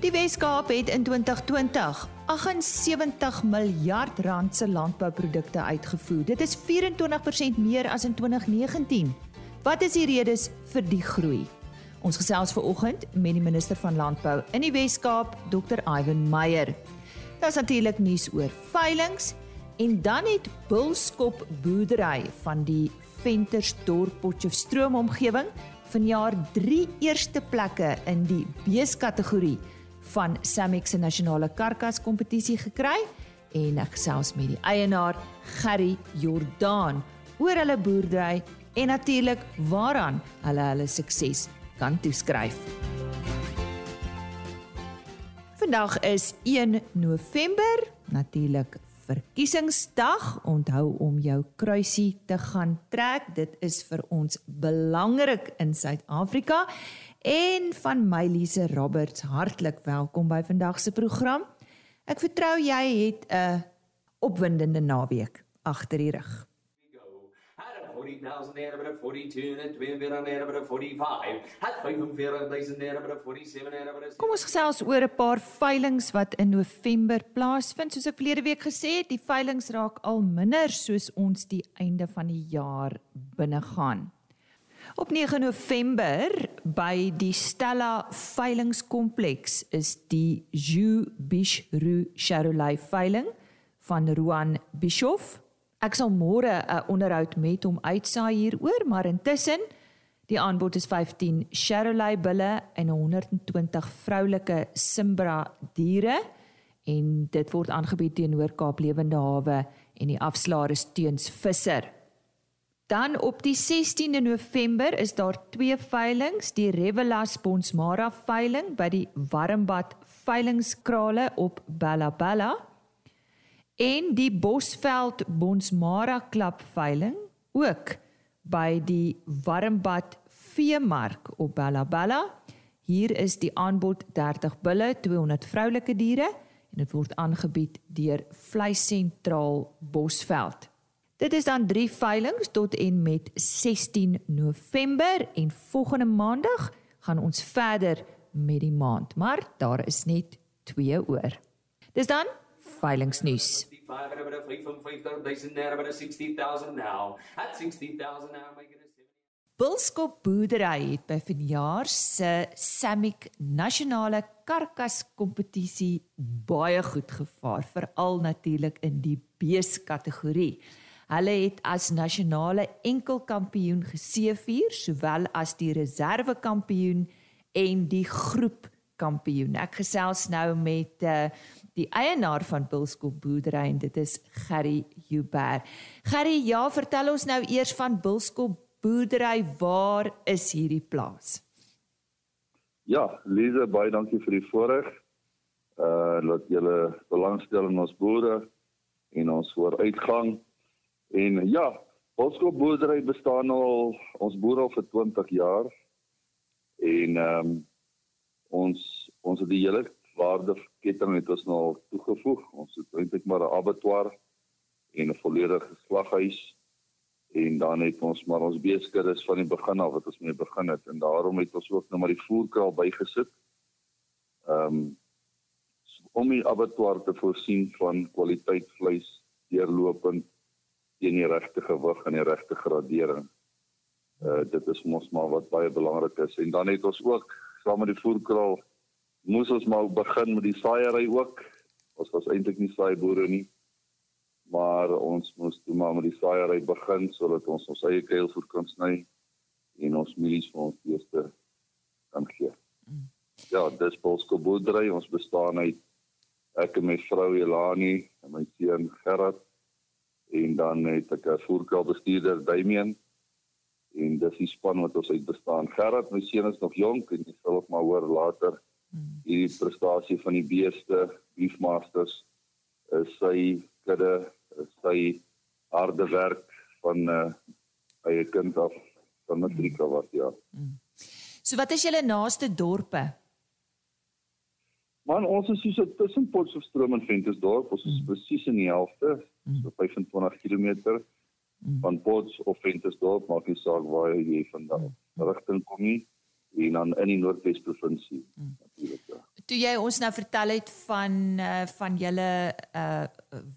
Die Wes-Kaap het in 2020 78 miljard rand se landbouprodukte uitgevoer. Dit is 24% meer as in 2019. Wat is die redes vir die groei? Ons gesels ver oggend met die minister van landbou in die Wes-Kaap, Dr. Ivan Meyer. Daar's natuurlik nuus oor veilinge en dan het Bulskop boerdery van die Ventersdorp Potchefstroom omgewing vanjaar 3 eerste plekke in die beeskategorie van Samex se nasionale karkas kompetisie gekry en ek gesels met die eienaar Gerry Jordaan oor hulle boerdery en natuurlik waaraan hulle hulle sukses kan toeskryf. Vandag is 1 November, natuurlik verkiesingsdag. Onthou om jou kruisie te gaan trek. Dit is vir ons belangrik in Suid-Afrika en van my Lise Roberts hartlik welkom by vandag se program. Ek vertrou jy het 'n opwindende naweek agter die rug. 40,000 naira by 42 en 42 naira by 45. Het 45,000 naira by 47 naira by. Kom ons gesels oor 'n paar veilinge wat in November plaasvind. Soos ek verlede week gesê het, die veilinge raak al minder soos ons die einde van die jaar binne gaan. Op 9 November by die Stella veilingskompleks is die Ju Bishru Charolais veiling van Ruan Bischoff. Ek sal môre 'n onderhoud met hom uitsaai hieroor, maar intussen die aanbod is 15 Charolais bulle en 120 vroulike Simbra diere en dit word aangebied teenoor Kaap Lewende Hawe en die afslaer is teens visser. Dan op die 16de November is daar twee veilinge, die Revelas Bonsmara veiling by die Warmbad veilingskrale op Bella Bella en die Bosveld Bonsmara klub veiling ook by die Warmbad veemark op Bella Bella. Hier is die aanbod 30 bulle, 200 vroulike diere en dit word aangebied deur Vleissentraal Bosveld. Dit is dan drie veilinge tot en met 16 November en volgende maandag gaan ons verder met die maand, maar daar is net 2 oor. Dis dan veilingsnuus. Bulskop boerdery het by vanjaar se Samick nasionale karkas kompetisie baie goed gevaar, veral natuurlik in die beeskategorie. Hulle het as nasionale enkelkampioen geseëvier, sowel as die reservekampioen en die groepkampioen. Ek gesels nou met uh, die eienaar van Bulskop Boerdery en dit is Gerry Huber. Gerry, ja, vertel ons nou eers van Bulskop Boerdery, waar is hierdie plaas? Ja, Lize, baie dankie vir die voorreg. Uh laat julle belangstel in ons boere en ons vooruitgang. En ja, Boskop boerdery bestaan al ons boer al vir 20 jaar. En ehm um, ons ons het die hele waardeketting het ons nou toegevoeg. Ons het eintlik maar 'n abattoir en 'n volledige slaghuis en dan het ons maar ons beeskuddes van die begin af wat ons mee begin het en daarom het ons ook nou maar die voerkraal bygesit. Ehm um, om die abattoir te voorsien van kwaliteit vleis deurlopend teen die regte gewig en die regte gradering. Uh dit is mos maar wat baie belangrik is. En dan het ons ook saam met die voerkraal moes ons maar begin met die saaiery ook. Ons was eintlik nie saaiboere nie. Maar ons moes toe maar met die saaiery begin sodat ons ons eie kuilvoer kan sny en ons mielies vir ons beeste kan gee. Mm. Ja, dis Polsko boerdery. Ons bestaan uit ek en my vrou Elani en my seun Gerard en dan het ek 'n voerkraal bestuurder Damian en dis die span wat ons uit bestaan. Gerard, my seun is nog jonk en jy sal ook maar hoor later hmm. die prestasie van die beeste, beefmasters, is sy kudde, is sy harde werk van uh, eie kind af van matrieka was ja. Hmm. So wat is julle naaste dorpe? Man, ons is so tussen Potchefstroom en Ventersdorp, ons is mm. presies in die helfte, mm. so 25 km mm. van Potch of Ventersdorp, maak nie saak waar jy vandaan mm. rigting kom nie en dan in die Noordwes provinsie mm. natuurlik. Ja. toe jy ons nou vertel het van uh, van julle uh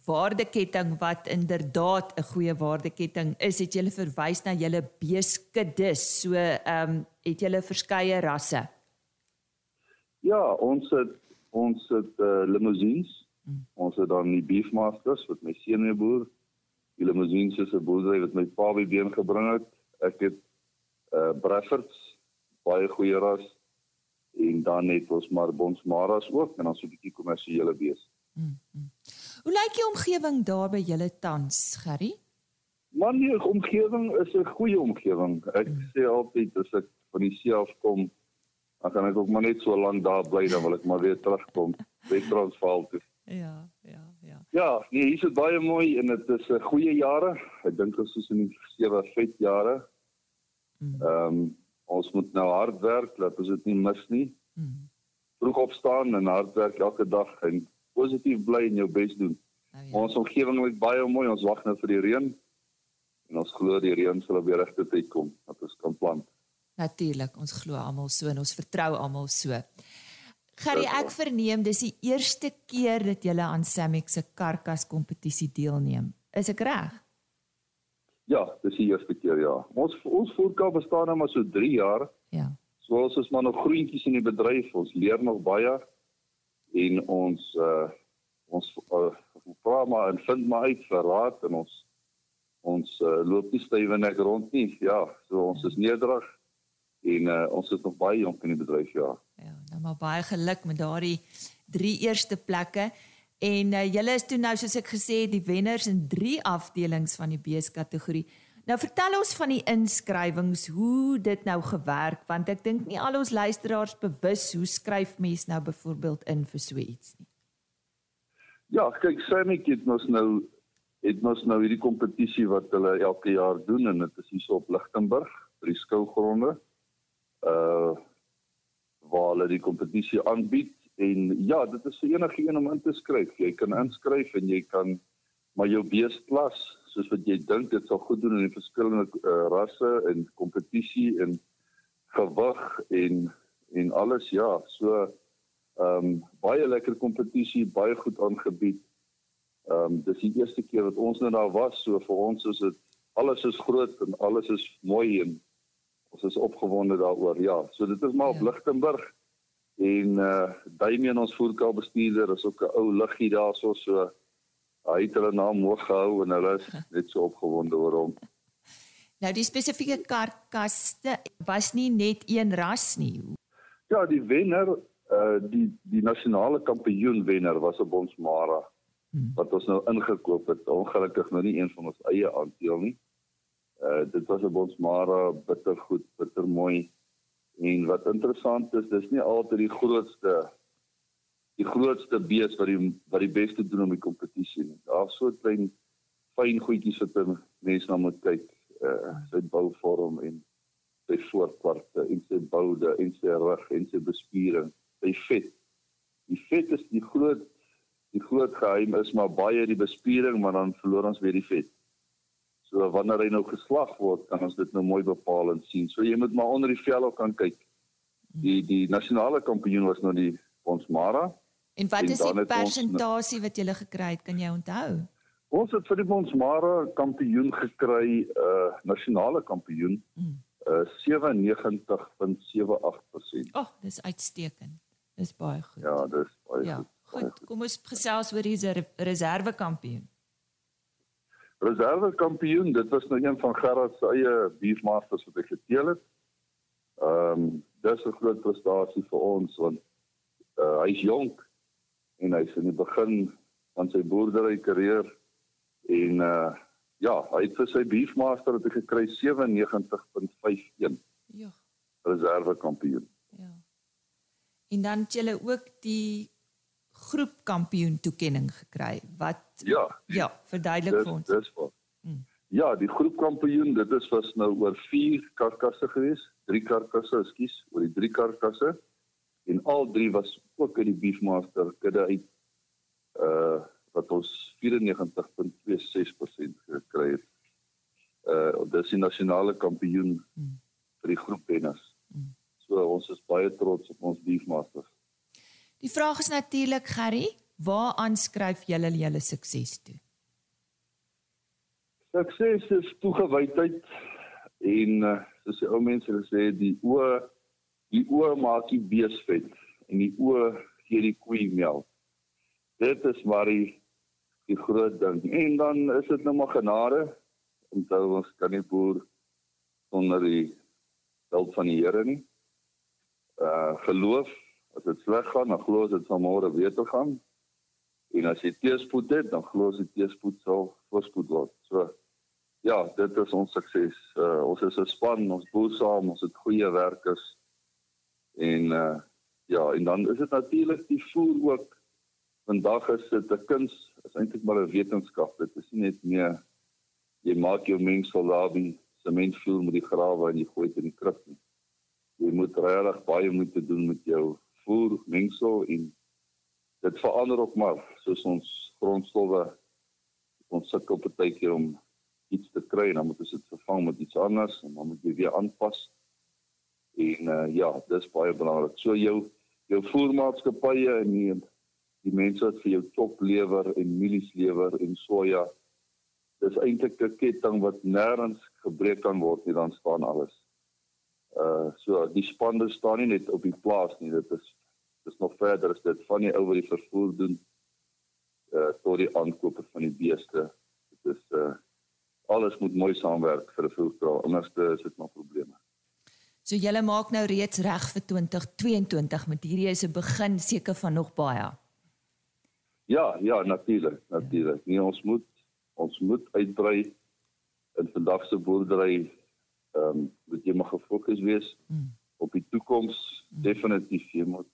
waardeketting wat inderdaad 'n goeie waardeketting is, het julle verwys na julle beeskuddes. So ehm um, het julle verskeie rasse. Ja, ons het ons het uh, limousines. Hmm. Ons het dan die beefmasters wat my seun mee boer. Die limousines is 'n boerdery wat my pa by been gebring het. Ek het uh Breffords, baie goeie ras en dan het ons maar Bonsmaras ook en dan so 'n bietjie kommersiële bees. Mm -hmm. Hoe lyk die omgewing daar by julle tans, Gerry? Man, die omgewing is 'n goeie omgewing. Ek mm. sê altyd as ek van die see af kom, dan kan ek ook maar net so lank daar bly dan wil ek maar weer terugkom by Transvaal toe. Ja, ja, ja. Ja, nee, hier is baie mooi en dit is 'n goeie jare. Ek dink ons is in die sewe vet jare. Mm. Ehm um, ons moet nou hard werk, laat ons dit nie mis nie. Hmm. Vroeg opstaan en hard werk elke dag en positief bly en jou bes doen. Nou, ja. Ons omgewing lyk baie mooi. Ons wag nou vir die reën. En ons glo die reën sal op die regte tyd kom dat ons kan plant. Natuurlik, ons glo almal so en ons vertrou almal so. Gerry, ek verneem dis die eerste keer dat jy aan Samex se karkas kompetisie deelneem. Is ek reg? Ja, dis die eerste keer ja. Ons ons voerkou bestaan nou maar so 3 jaar. Ja. So ons is maar nog groentjies in die bedryf. Ons leer nog baie en ons uh ons uh, vra maar en vind maar uit vir raad en ons ons uh, loop nie stywe nek rond nie. Ja, so ons is nederig en uh, ons is nog baie jonk in die bedryf ja. Ja, nou maar baie geluk met daardie drie eerste plekke. En uh, julle is toe nou soos ek gesê het die wenners in 3 afdelings van die beeskategorie. Nou vertel ons van die inskrywings, hoe dit nou gewerk want ek dink nie al ons luisteraars bewus hoe skryf mens nou byvoorbeeld in vir so iets nie. Ja, kyk, Samek het ons nou het ons nou hierdie kompetisie wat hulle elke jaar doen en dit is hier so op Lichtenburg by die skougronde. Uh waar hulle die kompetisie aanbied en ja, dit is vir enige een om in te skryf. Jy kan inskryf en jy kan maar jou beesklas soos wat jy dink dit sal goed doen in die verskillende uh, rasse en kompetisie en gewig en en alles ja, so ehm um, baie lekker kompetisie, baie goed aangebied. Ehm um, dis die eerste keer wat ons nou daar was, so vir ons is dit alles is groot en alles is mooi en ons is opgewonde daaroor. Ja, so dit is maar ja. op Lichtenburg en uh Damien ons voerkal bestuurder is ook 'n ou liggie daarso so hy het hulle naam hoog gehou en hulle is net so opgewonde oor hom. Nou die spesifieke karkaste was nie net een ras nie. Ja, die wenner uh die die nasionale kampioen wenner was 'n Bonsmara hmm. wat ons nou ingekoop het. Ongelukkig nou nie een van ons eie aandeel nie. Uh dit was 'n Bonsmara bittergoed, bittermooi. En wat interessant is, dis nie altyd die grootste die grootste bees wat die wat die beste doen om die kompetisie nie. Daar's so klein fyn goedjies wat mense na moet kyk, uh sy bouvorm en sy voorkwarte en sy boude en sy rug en sy bespiering, sy vet. Die vet is die groot die groot geheim is maar baie die bespiering, maar dan verloor ons weer die vet. So wanneer hy nou geslag word, kan ons dit nou mooi bepaal en sien. So jy moet maar onder die vel ook kan kyk. Die die nasionale kampioen was nou die Bonsmara. En wat is die persentasie wat jy gekry het, kan jy onthou? Ons het vir die Bonsmara kampioen gekry, uh nasionale kampioen. Mm. Uh 97.78%. Ag, oh, dis uitstekend. Dis baie goed. Ja, dis baie ja, goed. Ja, goed. Kom ons gesels oor die reserve reserve kampioen, dit was nou een van Gerard se eie beefmasters wat hy geteel het. Ehm um, dis 'n groot prestasie vir ons want uh, hy's jonk en hy's in die begin van sy boerdery karier en uh ja, hy het vir sy beefmaster het hy gekry 97.51. Ja. Reserve kampioen. Ja. En dan het jy ook die groepkampioen toekenning gekry. Wat Ja. Ja, verduidelik vir ons. Dis wat. Hmm. Ja, die groepkampioen, dit is was nou oor 4 karkasse gewees, 3 karkasse, ekskuus, oor die 3 karkasse en al 3 was ook in die Beefmaster kudde uit uh wat ons 94.26% gekry het. Uh dis die nasionale kampioen hmm. vir die groep tennis. Hmm. So ons is baie trots op ons Beefmasters. Die vraag is natuurlik Gerry, waar aanskryf julle julle sukses toe? Sukses is toegewydheid en uh, soos die ou mense sê die oë die oë maak die bees vet en die oë gee die koei melk. Dit is maar die die groot ding. En dan is dit nou maar genade. Onthou ons kan nie boer sonder die hulp van die Here nie. Uh geloof, as dit sleg gaan, dan glo ons dit sal môre beter gaan. En as jy teëspoed het, dan glo ons die teëspoed sal voorspoed word. So ja, dit is ons sukses. Uh ons is 'n span, ons boer saam, ons het goeie werkers. En uh ja, en dan is dit natuurlik die voer ook. Vandag is dit 'n kuns, is eintlik maar 'n wetenskap. Dit is nie net meer jy maak jou mengsel daar by sement vloer met die grawe en jy gooi dit in die nie. Jy moet regtig baie moeite doen met jou voer mengsel en dit verander ook maar soos ons grondstowwe ons sukkel baie keer om iets te kry en dan moet ons dit vervang met iets anders en dan moet jy weer aanpas. En uh, ja, dis baie belangrik. So jou jou voermaatskappye en die, die mense wat vir jou top lewer en mielies lewer en soja dis eintlik 'n ketting wat nêrens gebreek kan word nie dan staan alles. Uh so die spanne staan nie net op die plaas nie, dit is dis nog verder as dit van die ou wat die vervoer doen uh tot die aankope van die beeste. Dit is uh alles moet mooi saamwerk vir 'n voerkraal, anders is dit nog probleme. So julle maak nou reeds reg vir 2022 met hierdie is 'n begin seker van nog baie. Ja, ja, natuurlik, natuurlik. Ja. Nee, ons moet ons moet uitbrei in vandag se boerdery ehm um, moet jy maar gefokus wees mm. op die toekoms mm. definitief jy moet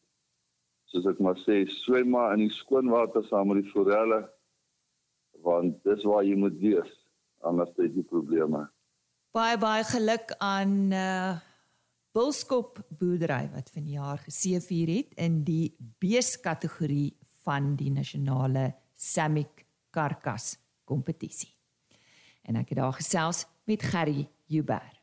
soos ek maar sê swem maar in die skoon water saam met die forelle want dis waar jy moet wees anders het jy probleme baie baie geluk aan uh Bulskop boerdery wat vanjaar geseëvier het in die beeskategorie van die nasionale Samick karkas kompetisie. En ek het daar gesels met Gerry Huber.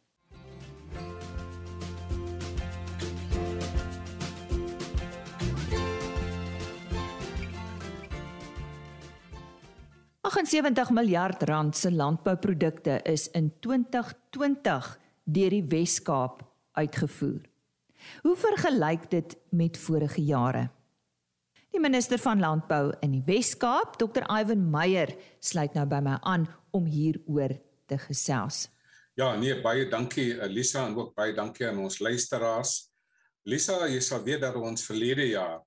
Ag 70 miljard rand se landbouprodukte is in 2020 deur die Wes-Kaap uitgevoer. Hoe vergelyk dit met vorige jare? Die minister van Landbou in die Wes-Kaap, Dr. Ivan Meyer, sluit nou by my aan om hieroor te gesels. Ja, nee, baie dankie Elisa en ook baie dankie aan ons luisteraars. Lisa, jy sal weet dat ons verlede jaar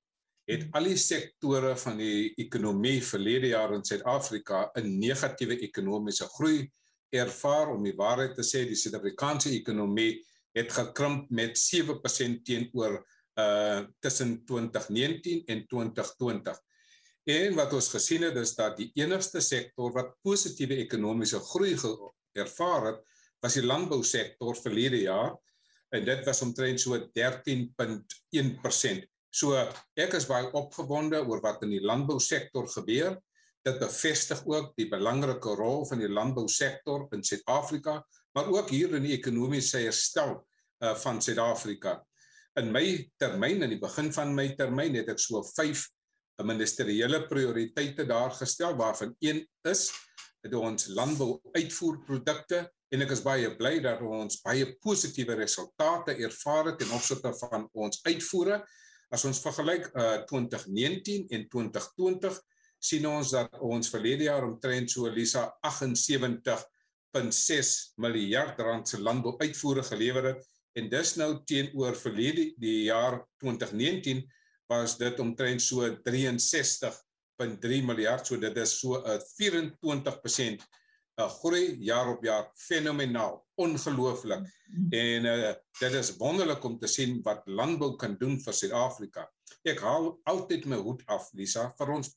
het al die sektore van die ekonomie verlede jaar in Suid-Afrika 'n negatiewe ekonomiese groei ervaar om die waarheid te sê, die Suid-Afrikaanse ekonomie het gekrimp met 7% teenoor uh tussen 2019 en 2020. En wat ons gesien het is dat die enigste sektor wat positiewe ekonomiese groei ervaar het, was die landbousektor verlede jaar en dit was omtrent so 13.1%. So ek is baie opgewonde oor wat in die landbousektor gebeur. Dit bevestig ook die belangrike rol van die landbousektor in Suid-Afrika, maar ook hier in die ekonomiese herstel uh, van Suid-Afrika in my termyn in die begin van my termyn het ek so 5 ministeriële prioriteite daar gestel waarvan een is dat ons landbou uitvoerprodukte en ek is baie bly dat ons baie positiewe resultate ervaar het ten opsigte van ons uitvoere as ons vergelyk uh, 2019 en 2020 sien ons dat ons verlede jaar omtrent so Lisa 78.6 miljard rand se landbou uitvoere gelewer het. En dis nou teenoor verlede die jaar 2019 was dit omtrent so 63.3 miljard. So dit is so 'n 24% 'n groei jaar op jaar fenomenaal ongelooflik. En uh, dit is wonderlik om te sien wat landbou kan doen vir Suid-Afrika. Ek haal altyd my hoed af Lisa vir ons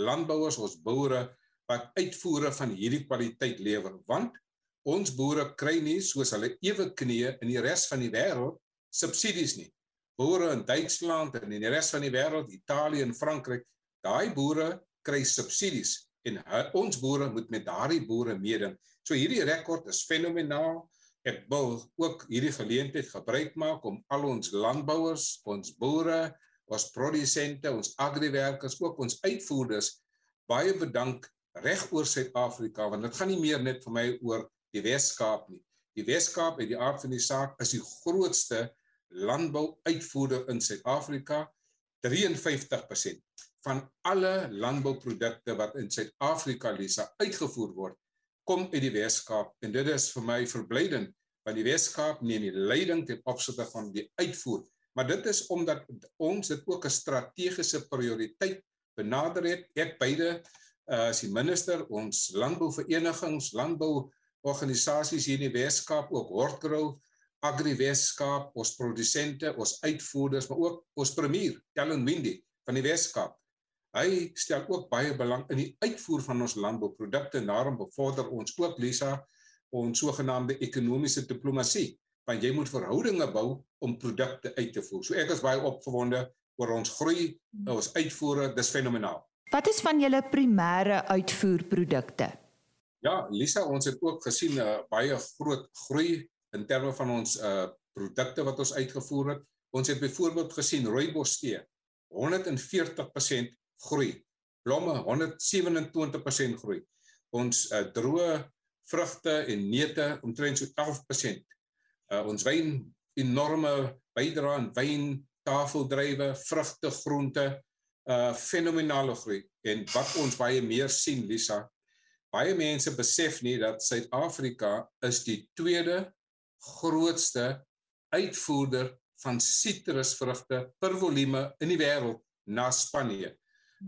landbouers ons boere wat uitvoere van hierdie kwaliteit lewer. Want ons boere kry nie soos hulle ewe knieë in die res van die wêreld subsidies nie. Boere in Duitsland en in die res van die wêreld, Italië en Frankryk, daai boere kry subsidies en ons boere moet met daardie boere meeding. So hierdie rekord is fenomenaal. Ek wil ook hierdie geleentheid gebruik maak om al ons landbouers, ons boere, ons produsente, ons agriwerkers, ook ons uitvoerders baie bedank reg oor Suid-Afrika want dit gaan nie meer net vir my oor die Wes-Kaap nie. Die Wes-Kaap uit die aard van die saak is die grootste landbouuitvoerder in Suid-Afrika. 53% van alle landbouprodukte wat in Suid-Afrika Lisa uitgevoer word, kom uit die Wes-Kaap en dit is vir my verblydend want die Wes-Kaap neem die leiding ten opsigte van die uitvoer. Maar dit is omdat ons dit ook 'n strategiese prioriteit benader het. Ek beide uh, as die minister ons landbouverenigings, landbouorganisasies hier in die Weskaap, ook Hortgrow, Agri Weskaap, ons produsente, ons uitvoerders, maar ook ons premier, Kellen Windy van die Weskaap. Hy stel ook baie belang in die uitvoer van ons landbouprodukte en daarom bevorder ons ook Lisa ons sogenaamde ekonomiese diplomatie want jy moet verhoudinge bou om produkte uit te voer. So ek is baie opgewonde oor ons groei, ons uitvoere, dis fenomenaal. Wat is van julle primêre uitvoerprodukte? Ja, Lisa, ons het ook gesien 'n uh, eh, baie groot groei in terme van ons uh produkte wat ons uitgevoer het. Ons het byvoorbeeld gesien rooibostee 140% groei. Blomme 127% groei. Ons uh droë vrugte en neute omtrent so 11%. Uh ons wyn enorme bydrae aan wyn, tafeldrywe, vrugte, groente, uh fenominale groei en wat ons baie meer sien Lisa baie mense besef nie dat Suid-Afrika is die tweede grootste uitvoerder van sitrusvrugte per volume in die wêreld na Spanje.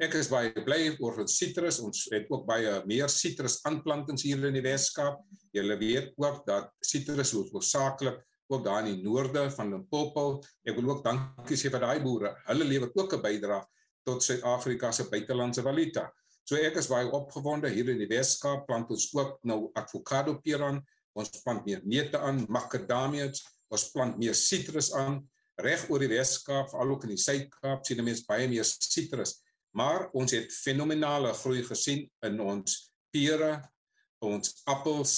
Ek is baie bly oor ons sitrus. Ons het ook baie meer sitrusaanplantings hier in die Weskaap. Julle weet ook dat sitrus hoofsaaklik ook daar in die noorde van Limpopo. Ek wil ook dankie sê vir daai boere. Hulle lewer ook 'n bydrae tot Suid-Afrika se buitelandse valuta. So ek is baie opgewonde hier in die Weskaap plant ons ook nou avokado peer aan. Ons plant meer neute aan, makadamias, ons plant meer sitrus aan reg oor die Weskaap, veral ook in die Suid-Kaap sien mense baie meer sitrus. Maar ons het fenominale groei gesien in ons pere, ons appels,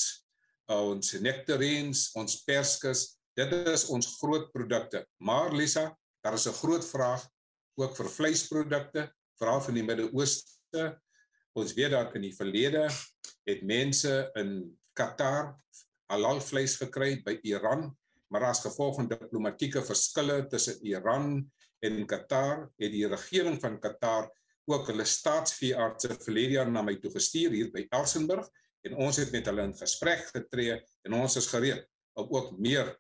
ons nektarines, ons perskes. Dit is ons groot produkte. Maar Lisa, daar is 'n groot vraag ook vir vleisprodukte, veral van die Midde-Ooste. Ons weet dat in die verlede het mense in Qatar halal vleis gekry by Iran, maar as gevolg van diplomatieke verskille tussen Iran en Qatar, het die regering van Qatar ook hulle staatsveeartse verlede jaar na my toe gestuur hier by Elsenburg en ons het met hulle in gesprek getree en ons is gereed om ook meer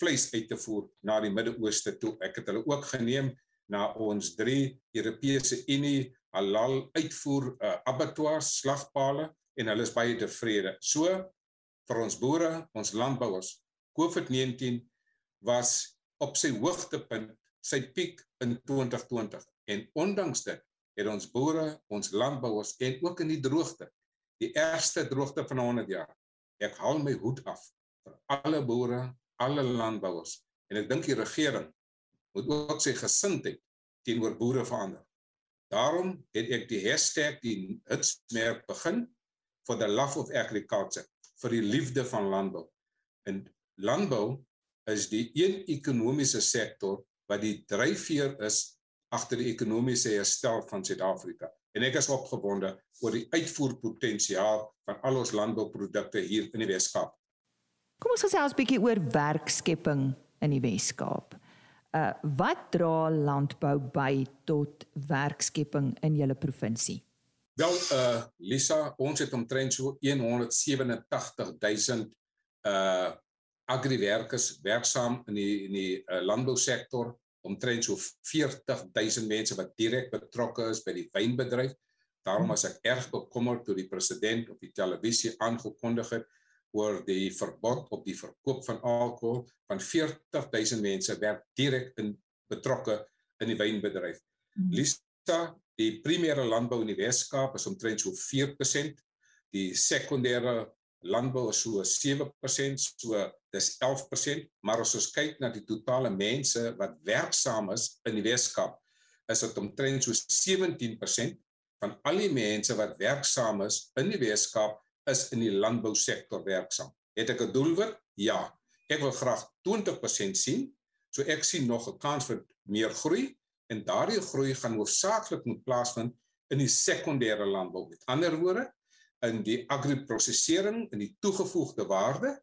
vleis uit te voer na die Midde-Ooste toe. Ek het hulle ook geneem na ons drie Europese Unie halal uitvoer uh, abattoirs slagpale en hulle is baie tevrede. So vir ons boere, ons landbouers, COVID-19 was op sy hoogtepunt, sy piek in 2020 en ondanks dit het ons boere, ons landbouers en ook in die droogte, die ergste droogte van 100 jaar. Ek haal my hoed af vir alle boere, alle landbouers en ek dink die regering moet ook sy gesindheid teenoor boere verander. Daarom het ek die hashtag die hitsmerk begin for the love of agriculture vir die liefde van landbou. En landbou is die een ekonomiese sektor wat die dryfveer is agter die ekonomiese herstel van Suid-Afrika. En ek is opgewonde oor die uitvoerpotensiaal van al ons landbouprodukte hier in die Wes-Kaap. Kom ons gesels 'n bietjie oor werkskepping in die Wes-Kaap. Uh wat dra landbou by tot werkskepping in julle provinsie? Wel uh Lisa, ons het omtrent so 187000 uh agriwerkers werksaam in die in die uh, landbousektor, omtrent so 40000 mense wat direk betrokke is by die wynbedryf. Daarom was ek erg bekommerd toe die president op die televisie aangekondig het oor die verbod op die verkoop van alkohol van 40000 mense werk direk in betrokke in die wynbedryf. Hmm. Lisa, die primêre landbou in die Weskaap is omtrent so 4%, die sekondêre landbou is so 7%, so dis 11%, maar as ons kyk na die totale mense wat werksaam is in die Weskaap, is dit omtrent so 17% van al die mense wat werksaam is in die Weskaap is in die landbousektor werksaam. Het ek 'n doelwit? Ja. Ek wil graag 20% sien. So ek sien nog 'n kans vir meer groei En daardie groei gaan hoofsaaklik moet plaasvind in die sekondêre landbou. Met ander woorde, in die agriprosesering en die toegevoegde waarde.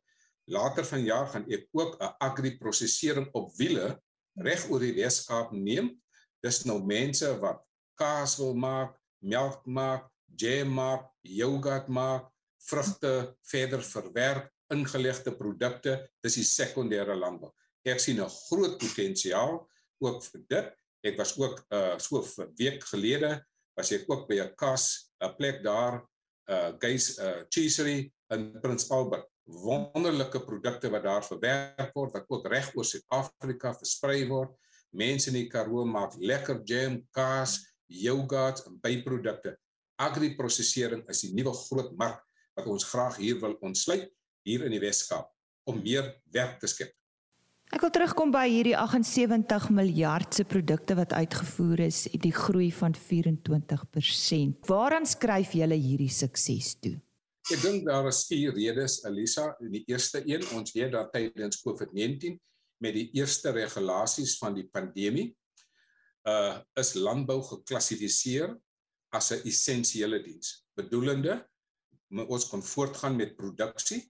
Later vanjaar gaan ek ook 'n agriprosesering op wiele reg oor die Weskaap neem. Dis nou mense wat kaas wil maak, melk maak, jam maak, yoghurt maak, vrugte verder verwerk, ingelegde produkte, dis die sekondêre landbou. Ek sien 'n groot potensiaal ook vir dit. Ek was ook uh so 'n week gelede was ek ook by 'n kas, 'n plek daar uh Guys uh Cheesery in Prins Albert. Wonderlike produkte wat daar verwerk word wat ook reg oor Suid-Afrika versprei word. Mense in die Karoo maak lekker jam, kaas, yoghurt en byprodukte. Agri-prosesering is die nuwe groot mark wat ons graag hier wil ontsluit hier in die Wes-Kaap om meer werk te skep. Ek wil terugkom by hierdie 78 miljard se produkte wat uitgevoer is, die groei van 24%. Waaraan skryf julle hierdie sukses toe? Ek dink daar is vier redes, Elisa. Die eerste een, ons weet dat tydens COVID-19 met die eerste regulasies van die pandemie uh is landbou geklassifiseer as 'n essensiële diens. Bedoelende ons kon voortgaan met produksie,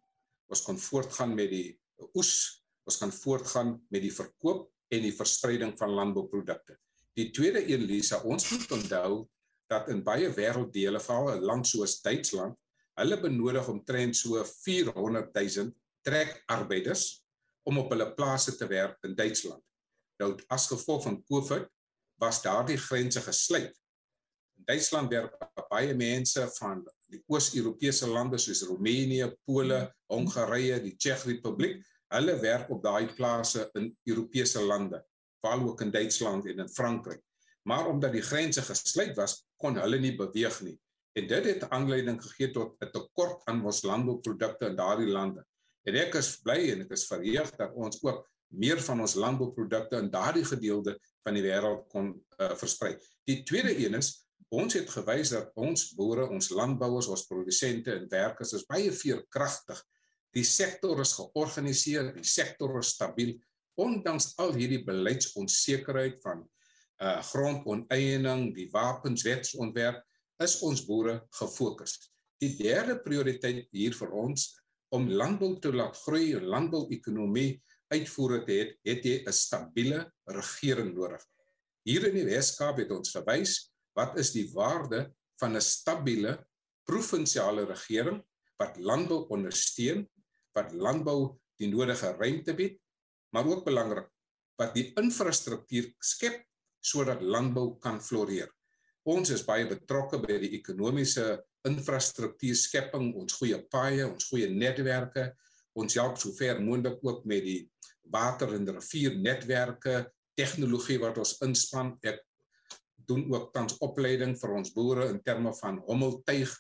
ons kon voortgaan met die oes ons kan voortgaan met die verkoop en die verspreiding van landbouprodukte. Die tweede een Lisa, ons moet onthou dat in baie wêrelddele, veral 'n land soos Duitsland, hulle benodig omtrent so 400 000 trekarbeiders om op hulle plase te werk in Duitsland. Nou as gevolg van COVID was daardie grense gesluit. In Duitsland werk baie mense van die Oos-Europese lande soos Roemenië, Pole, Hongarye, die Tsjech Republiek Hulle werk op daai plase in Europese lande, veral ook in Duitsland en in Frankryk. Maar omdat die grense gesluit was, kon hulle nie beweeg nie. En dit het aanleiding gegee tot 'n tekort aan ons landbouprodukte in daardie lande. En ek is bly en ek is verheug dat ons ook meer van ons landbouprodukte in daardie gedeelte van die wêreld kon uh, versprei. Die tweede een is ons het gewys dat ons boere, ons landbouers, ons produsente en werkers is baie veerkragtig Die sektor is georganiseer, die sektor is stabiel ondanks al hierdie beleidsonsekerheid van uh grondoneiening, die wapenswetsontwerp is ons boere gefokus. Die derde prioriteit hier vir ons om landbou te laat groei landbouekonomie uitvoer te het, het jy 'n stabiele regering nodig. Hier in die Weskaap het ons gewys wat is die waarde van 'n stabiele provinsiale regering wat landbou ondersteun wat landbou die nodige ruimte bied, maar ook belangrik wat die infrastruktuur skep sodat landbou kan floreer. Ons is baie betrokke by die ekonomiese infrastruktuurskepping, ons goeie paaie, ons goeie netwerke. Ons help sover moontlik ook met die water en riviernetwerke, tegnologie wat ons inspann. Ek doen ook tans opleiding vir ons boere in terme van hommeltuig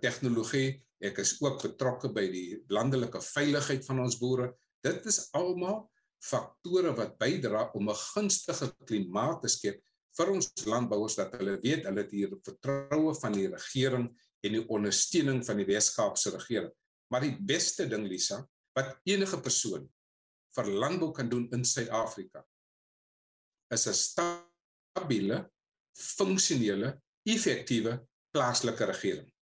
tegnologie Ek is ook betrokke by die landelike veiligheid van ons boere. Dit is almal faktore wat bydra om 'n gunstige klimaat te skep vir ons landbouers dat hulle weet hulle het hier vertroue van die regering en die ondersteuning van die Weskaapse regering. Maar die beste ding Lisa wat enige persoon vir landbou kan doen in Suid-Afrika is 'n stabiele, funksionele, effektiewe plaaslike regering.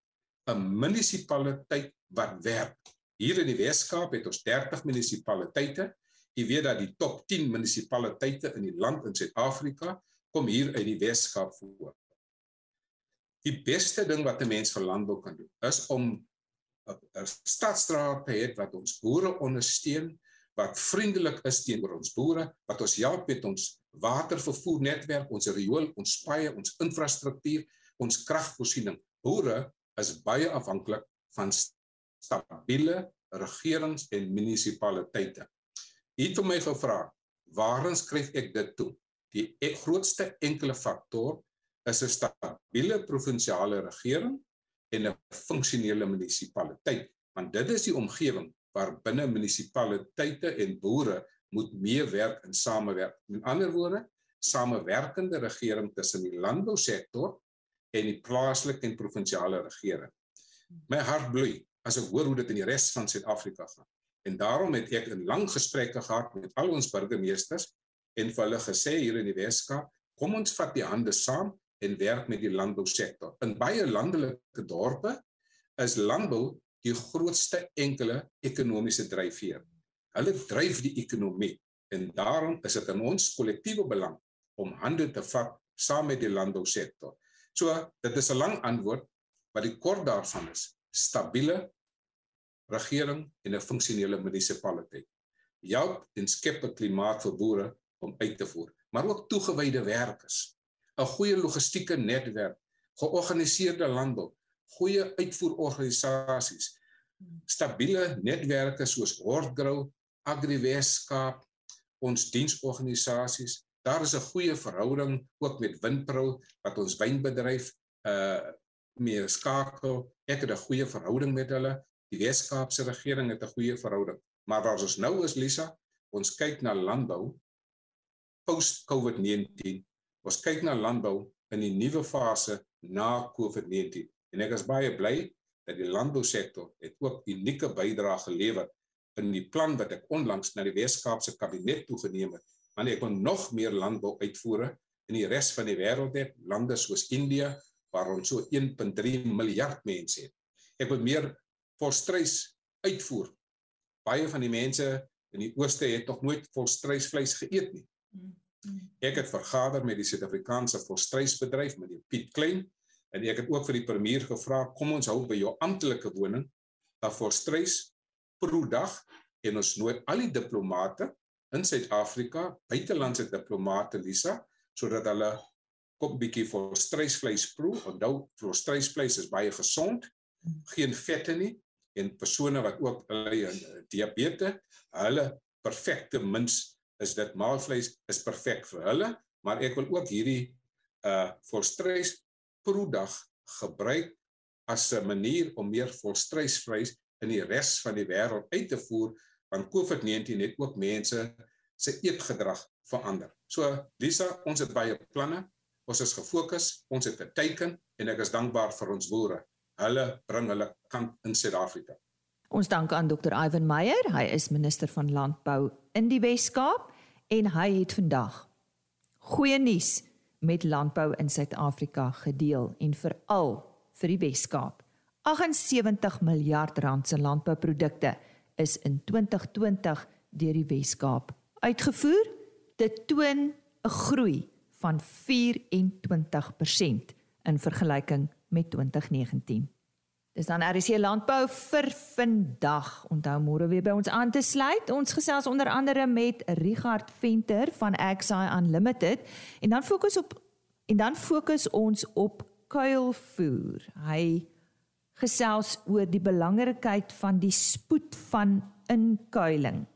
'n munisipaliteit wat werk. Hier in die Weskaap het ons 30 munisipaliteite. Jy weet dat die top 10 munisipaliteite in die land in Suid-Afrika kom hier uit die Weskaap voor. Die beste ding wat 'n mens vir landbou kan doen, is om 'n stadstraat te hê wat ons boere ondersteun, wat vriendelik is teenoor ons boere, wat ons help met ons watervervoernetwerk, ons riool, ons paaie, ons infrastruktuur, ons kragvoorsiening. Boere is baie afhanklik van stabiele regerings en munisipaliteite. Jy het vir my gevra, waarin skryf ek dit toe? Die ek grootste enkele faktor is 'n stabiele provinsiale regering en 'n funksionele munisipaliteit, want dit is die omgewing waar binne munisipaliteite en boere moet meewerk en samewerk. In ander woorde, samewerkende regering tussen die landbousektor en die plaaslike en provinsiale regering. My hart bloei as ek hoor hoe dit in die res van Suid-Afrika gaan. En daarom het ek 'n lang gesprekke gehad met al ons burgemeesters en vir hulle gesê hier in die Weskaap, Kom ons vat die hande saam en werk met die landbousektor. In baie landelike dorpe is landbou die grootste enkele ekonomiese dryfveer. Hulle dryf die ekonomie en daarom is dit in ons kollektiewe belang om hande te vat saam met die landbousektor. So, dit is 'n lang antwoord, maar die kort daarvan is stabiele regering en 'n funksionele munisipaliteit. Help en skep 'n klimaat vir boere om uit te voer, maar ook toegewyde werkers. 'n Goeie logistieke netwerk, georganiseerde landbou, goeie uitvoerorganisasies, stabiele netwerke soos Hortgrow, AgriWeskaap, ons diensorganisasies. Daar is 'n goeie verhouding ook met Windpro wat ons wynbedryf uh mee skakel. Ek het 'n goeie verhouding met hulle. Die Weskaapse regering het 'n goeie verhouding. Maar waar ons nou is Lisa, ons kyk na landbou post COVID-19. Ons kyk na landbou in die nuwe fase na COVID-19. En ek is baie bly dat die landbousektor het ook unieke bydrae gelewer in die plan wat ek onlangs na die Weskaapse kabinet toegeneem het. Want ek wil nog meer landbou uitvoere in die res van die wêreld het, lande soos India waar ons so 1.3 miljard mense het. Ek wil meer volstruis uitvoer. Baie van die mense in die ooste het nog nooit volstruisvleis geëet nie. Ek het vergader met die Suid-Afrikaanse volstruisbedryf met die Piet Klein en ek het ook vir die premier gevra kom ons hou by jou amptelike woning dat volstruis per dag en ons nooi al die diplomate in Suid-Afrika, buitelandse diplomate Lisa, sodat hulle kop bietjie vir strysvleis proe. Onthou, vir strysvleis is baie gesond, geen vette nie en persone wat ook hulle diabetes, hulle perfekte mins is dit maalvleis is perfek vir hulle, maar ek wil ook hierdie uh volstrys proedag gebruik as 'n manier om meer volstrysvleis in die res van die wêreld uit te voer want COVID-19 het ook mense se eetgedrag verander. So Lisa, ons het baie planne. Ons is gefokus, ons het 'n teiken en ek is dankbaar vir ons boere. Hulle bring hulle kant in Suid-Afrika. Ons dank aan Dr. Ivan Meyer. Hy is minister van landbou in die Wes-Kaap en hy het vandag goeie nuus met landbou in Suid-Afrika gedeel en veral vir die Wes-Kaap. 78 miljard rand se landbouprodukte is in 2020 deur die Wes-Kaap uitgevoer. Dit toon 'n groei van 24% in vergelyking met 2019. Dis dan RC Landbou vir vandag. Onthou môre weer by ons aan te sluit. Ons gesels onder andere met Richard Venter van Axi Unlimited en dan fokus op en dan fokus ons op kuilvoer. Hy gesels oor die belangrikheid van die spoed van inkuiling.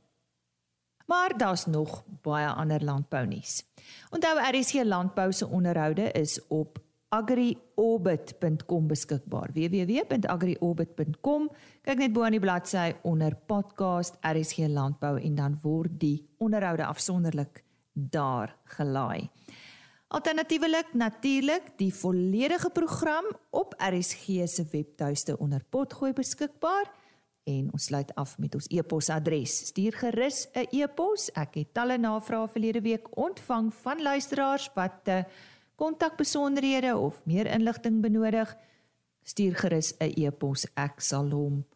Maar daar's nog baie ander landbounuus. Onthou RSC Landbou se onderhoude is op agriorbit.com beskikbaar. www.agriorbit.com. Kyk net bo aan die bladsy onder podcast RSC Landbou en dan word die onderhoude afsonderlik daar gelaai. Alternatiefelik natuurlik die volledige program op RSG se webtuiste onder potgooi beskikbaar en ons sluit af met ons e-posadres. Stuur gerus 'n e-pos. Ek het talle navrae verlede week ontvang van luisteraars wat uh, kontakbesonderhede of meer inligting benodig. Stuur gerus 'n e-pos. Ek sal hom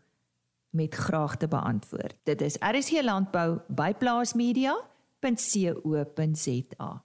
met graagte beantwoord. Dit is rsglandbou@plaasmedia.co.za.